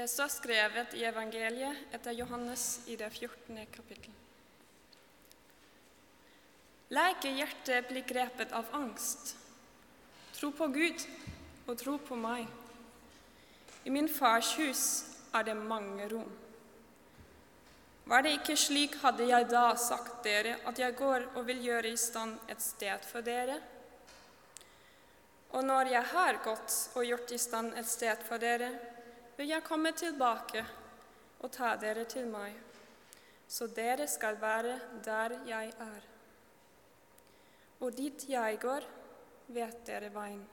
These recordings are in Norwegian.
Det står skrevet i evangeliet etter Johannes i det 14. kapittel. La ikke hjertet bli grepet av angst. Tro på Gud og tro på meg. I min fars hus er det mange rom. Var det ikke slik, hadde jeg da sagt dere at jeg går og vil gjøre i stand et sted for dere? Og når jeg har gått og gjort i stand et sted for dere, vil jeg komme tilbake og ta dere til meg, så dere skal være der jeg er. Og dit jeg går, vet dere veien.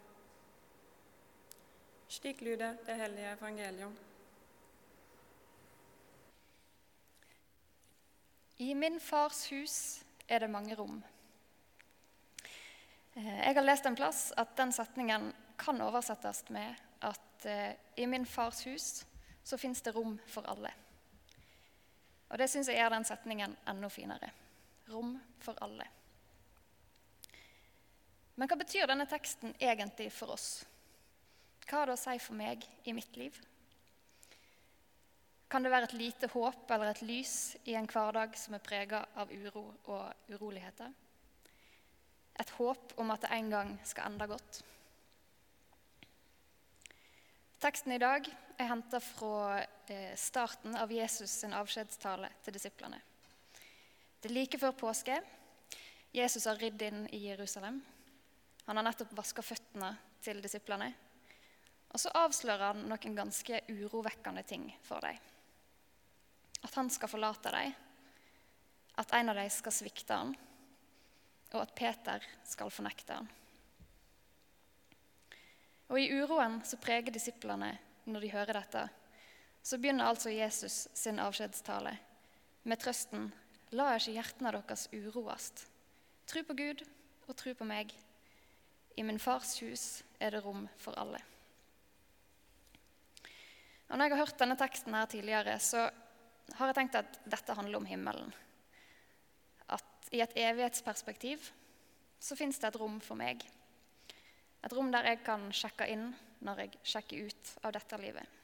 Slik lyder det hellige evangelium. I min fars hus er det mange rom. Eh, jeg har lest en plass at den setningen kan oversettes med at eh, i min fars hus så fins det rom for alle. Og det syns jeg gjør den setningen enda finere. Rom for alle. Men hva betyr denne teksten egentlig for oss? Hva har det å si for meg i mitt liv? Kan det være et lite håp eller et lys i en hverdag som er prega av uro og uroligheter? Et håp om at det en gang skal ende godt? Teksten i dag er henta fra eh, starten av Jesus' sin avskjedstale til disiplene. Det er like før påske. Jesus har ridd inn i Jerusalem. Han har nettopp vaska føttene til disiplene. Og så avslører han noen ganske urovekkende ting for dem. At han skal forlate dem, at en av dem skal svikte han, og at Peter skal fornekte han. Og i uroen som preger disiplene når de hører dette, så begynner altså Jesus sin avskjedstale med trøsten La ikke hjertene deres uroast. Tru på Gud og tru på meg. I min fars hus er det rom for alle. Og når jeg har hørt denne teksten her tidligere, så har jeg tenkt at dette handler om himmelen. At i et evighetsperspektiv så fins det et rom for meg. Et rom der jeg kan sjekke inn når jeg sjekker ut av dette livet.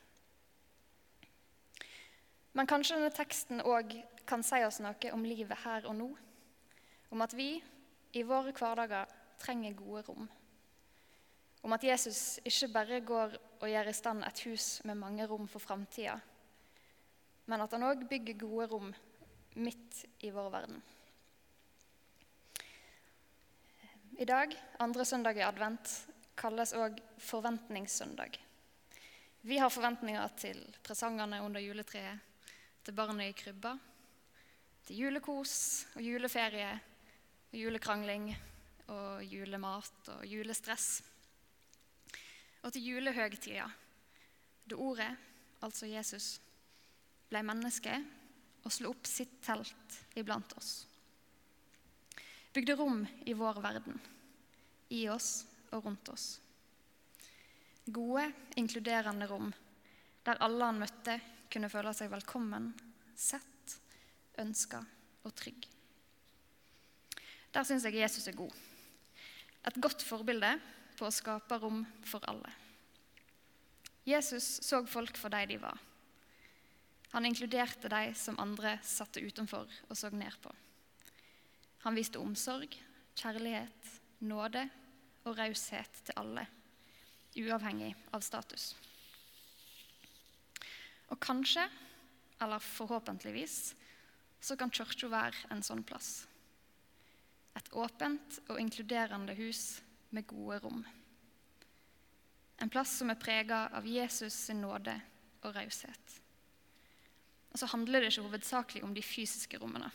Men kanskje denne teksten òg kan si oss noe om livet her og nå. Om at vi i våre hverdager trenger gode rom. Om at Jesus ikke bare går og gjør i stand et hus med mange rom for framtida, men at han òg bygger gode rom midt i vår verden. I dag, andre søndag i advent, kalles òg forventningssøndag. Vi har forventninger til presangene under juletreet, til barnet i krybba, til julekos og juleferie og julekrangling og julemat og julestress. Og til julehøgtida, da ordet, altså Jesus, ble menneske og slo opp sitt telt iblant oss bygde rom i vår verden, i oss og rundt oss. Gode, inkluderende rom der alle han møtte, kunne føle seg velkommen, sett, ønska og trygg. Der syns jeg Jesus er god. Et godt forbilde på å skape rom for alle. Jesus så folk for de de var. Han inkluderte de som andre satte utenfor og så ned på. Han viste omsorg, kjærlighet, nåde og raushet til alle, uavhengig av status. Og kanskje, eller forhåpentligvis, så kan kirka være en sånn plass. Et åpent og inkluderende hus med gode rom. En plass som er prega av Jesus sin nåde og raushet. Og så handler det ikke hovedsakelig om de fysiske rommene.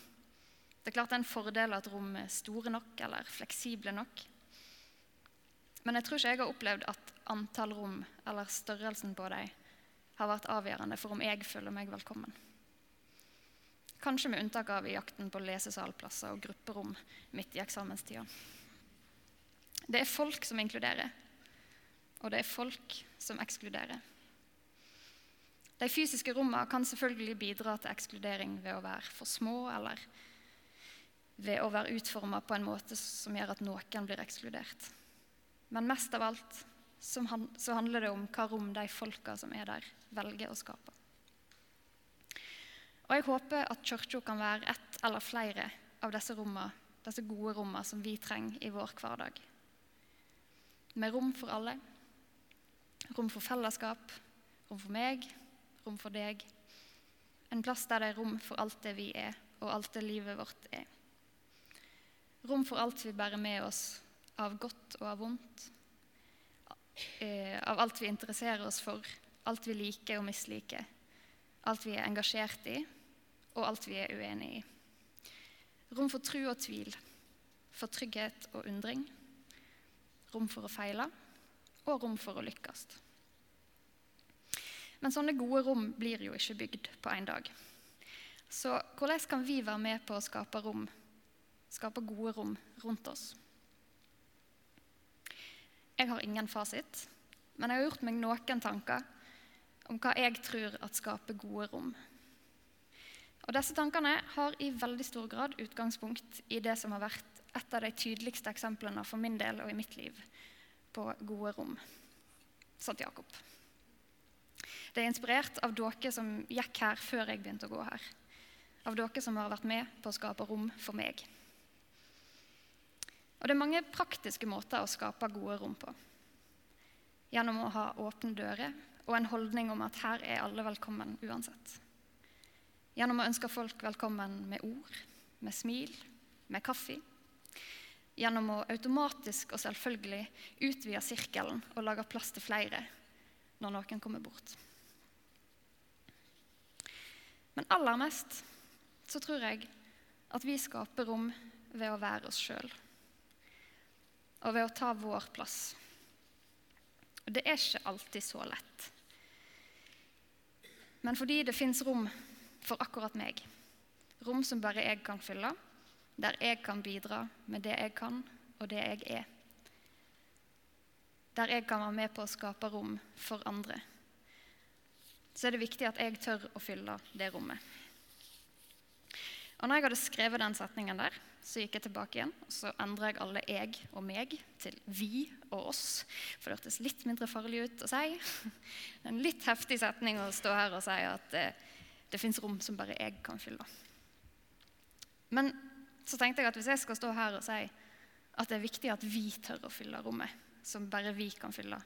Det er klart det er en fordel at rom er store nok eller fleksible nok. Men jeg tror ikke jeg har opplevd at antall rom eller størrelsen på dem har vært avgjørende for om jeg føler meg velkommen. Kanskje med unntak av i jakten på lesesalplasser og grupperom midt i eksamenstida. Det er folk som inkluderer, og det er folk som ekskluderer. De fysiske rommene kan selvfølgelig bidra til ekskludering ved å være for små eller ved å være utforma på en måte som gjør at noen blir ekskludert. Men mest av alt så handler det om hva rom de folka som er der, velger å skape. Og jeg håper at kirka kan være ett eller flere av disse, rommene, disse gode rommene som vi trenger i vår hverdag. Med rom for alle. Rom for fellesskap. Rom for meg. Rom for deg. En plass der det er rom for alt det vi er, og alt det livet vårt er. Rom for alt vi bærer med oss av godt og av vondt. Eh, av alt vi interesserer oss for, alt vi liker og misliker. Alt vi er engasjert i, og alt vi er uenig i. Rom for tru og tvil, for trygghet og undring. Rom for å feile, og rom for å lykkes. Men sånne gode rom blir jo ikke bygd på én dag. Så hvordan kan vi være med på å skape rom, skape gode rom rundt oss? Jeg har ingen fasit, men jeg har gjort meg noen tanker om hva jeg tror at skaper gode rom. Og Disse tankene har i veldig stor grad utgangspunkt i det som har vært et av de tydeligste eksemplene for min del og i mitt liv på gode rom. Sant Jakob. Det er inspirert av dere som gikk her før jeg begynte å gå her. Av dere som har vært med på å skape rom for meg. Og Det er mange praktiske måter å skape gode rom på. Gjennom å ha åpne dører og en holdning om at her er alle velkommen uansett. Gjennom å ønske folk velkommen med ord, med smil, med kaffe. Gjennom å automatisk og selvfølgelig utvide sirkelen og lage plass til flere når noen kommer bort. Men aller mest så tror jeg at vi skaper rom ved å være oss sjøl. Og ved å ta vår plass. Og det er ikke alltid så lett. Men fordi det fins rom for akkurat meg, rom som bare jeg kan fylle, der jeg kan bidra med det jeg kan, og det jeg er. Der jeg kan være med på å skape rom for andre så er det viktig at jeg tør å fylle det rommet. Og når jeg hadde skrevet den setningen der, så gikk jeg tilbake igjen og så endra jeg alle 'jeg' og 'meg' til 'vi' og 'oss'. For det hørtes litt mindre farlig ut å si. En litt heftig setning å stå her og si at det, eh, det fins rom som bare jeg kan fylle. Men så tenkte jeg at hvis jeg skal stå her og si at det er viktig at vi tør å fylle rommet som bare vi kan fylle,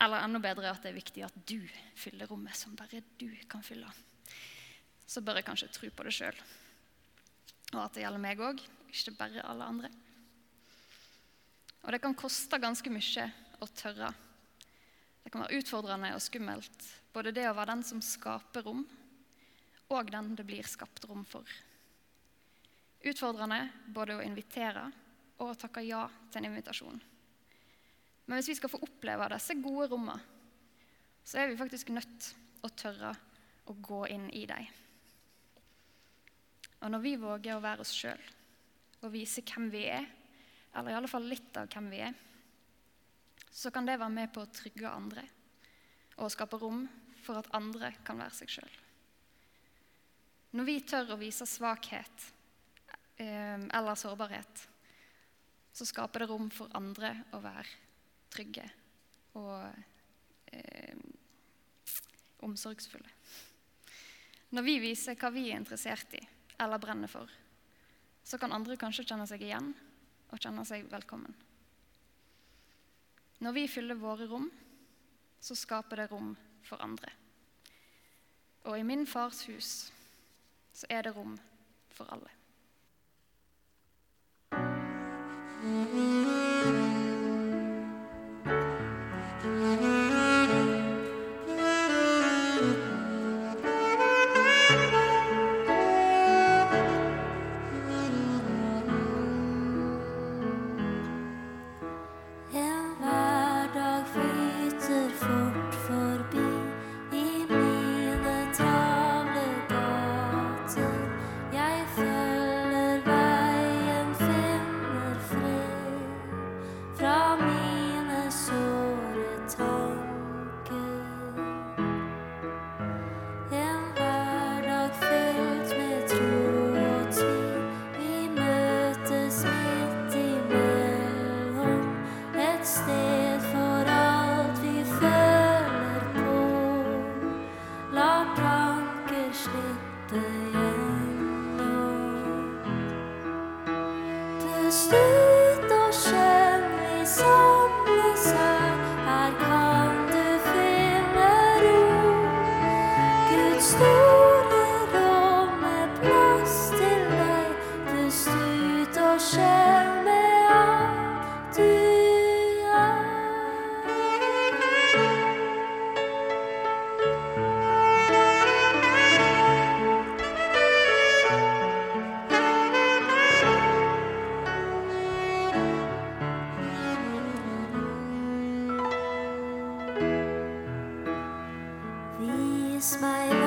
eller enda bedre at det er viktig at du fyller rommet som bare du kan fylle. Så bør jeg kanskje tro på det sjøl. Og at det gjelder meg òg, ikke bare alle andre. Og det kan koste ganske mye å tørre. Det kan være utfordrende og skummelt, både det å være den som skaper rom, og den det blir skapt rom for. Utfordrende både å invitere og å takke ja til en invitasjon. Men hvis vi skal få oppleve disse gode rommene, så er vi faktisk nødt å tørre å gå inn i dem. Og når vi våger å være oss sjøl og vise hvem vi er, eller i alle fall litt av hvem vi er, så kan det være med på å trygge andre og skape rom for at andre kan være seg sjøl. Når vi tør å vise svakhet eh, eller sårbarhet, så skaper det rom for andre å være trygge og eh, omsorgsfulle. Når vi viser hva vi er interessert i eller brenner for, så kan andre kanskje kjenne seg igjen og kjenne seg velkommen. Når vi fyller våre rom, så skaper det rom for andre. Og i min fars hus så er det rom for alle. smile.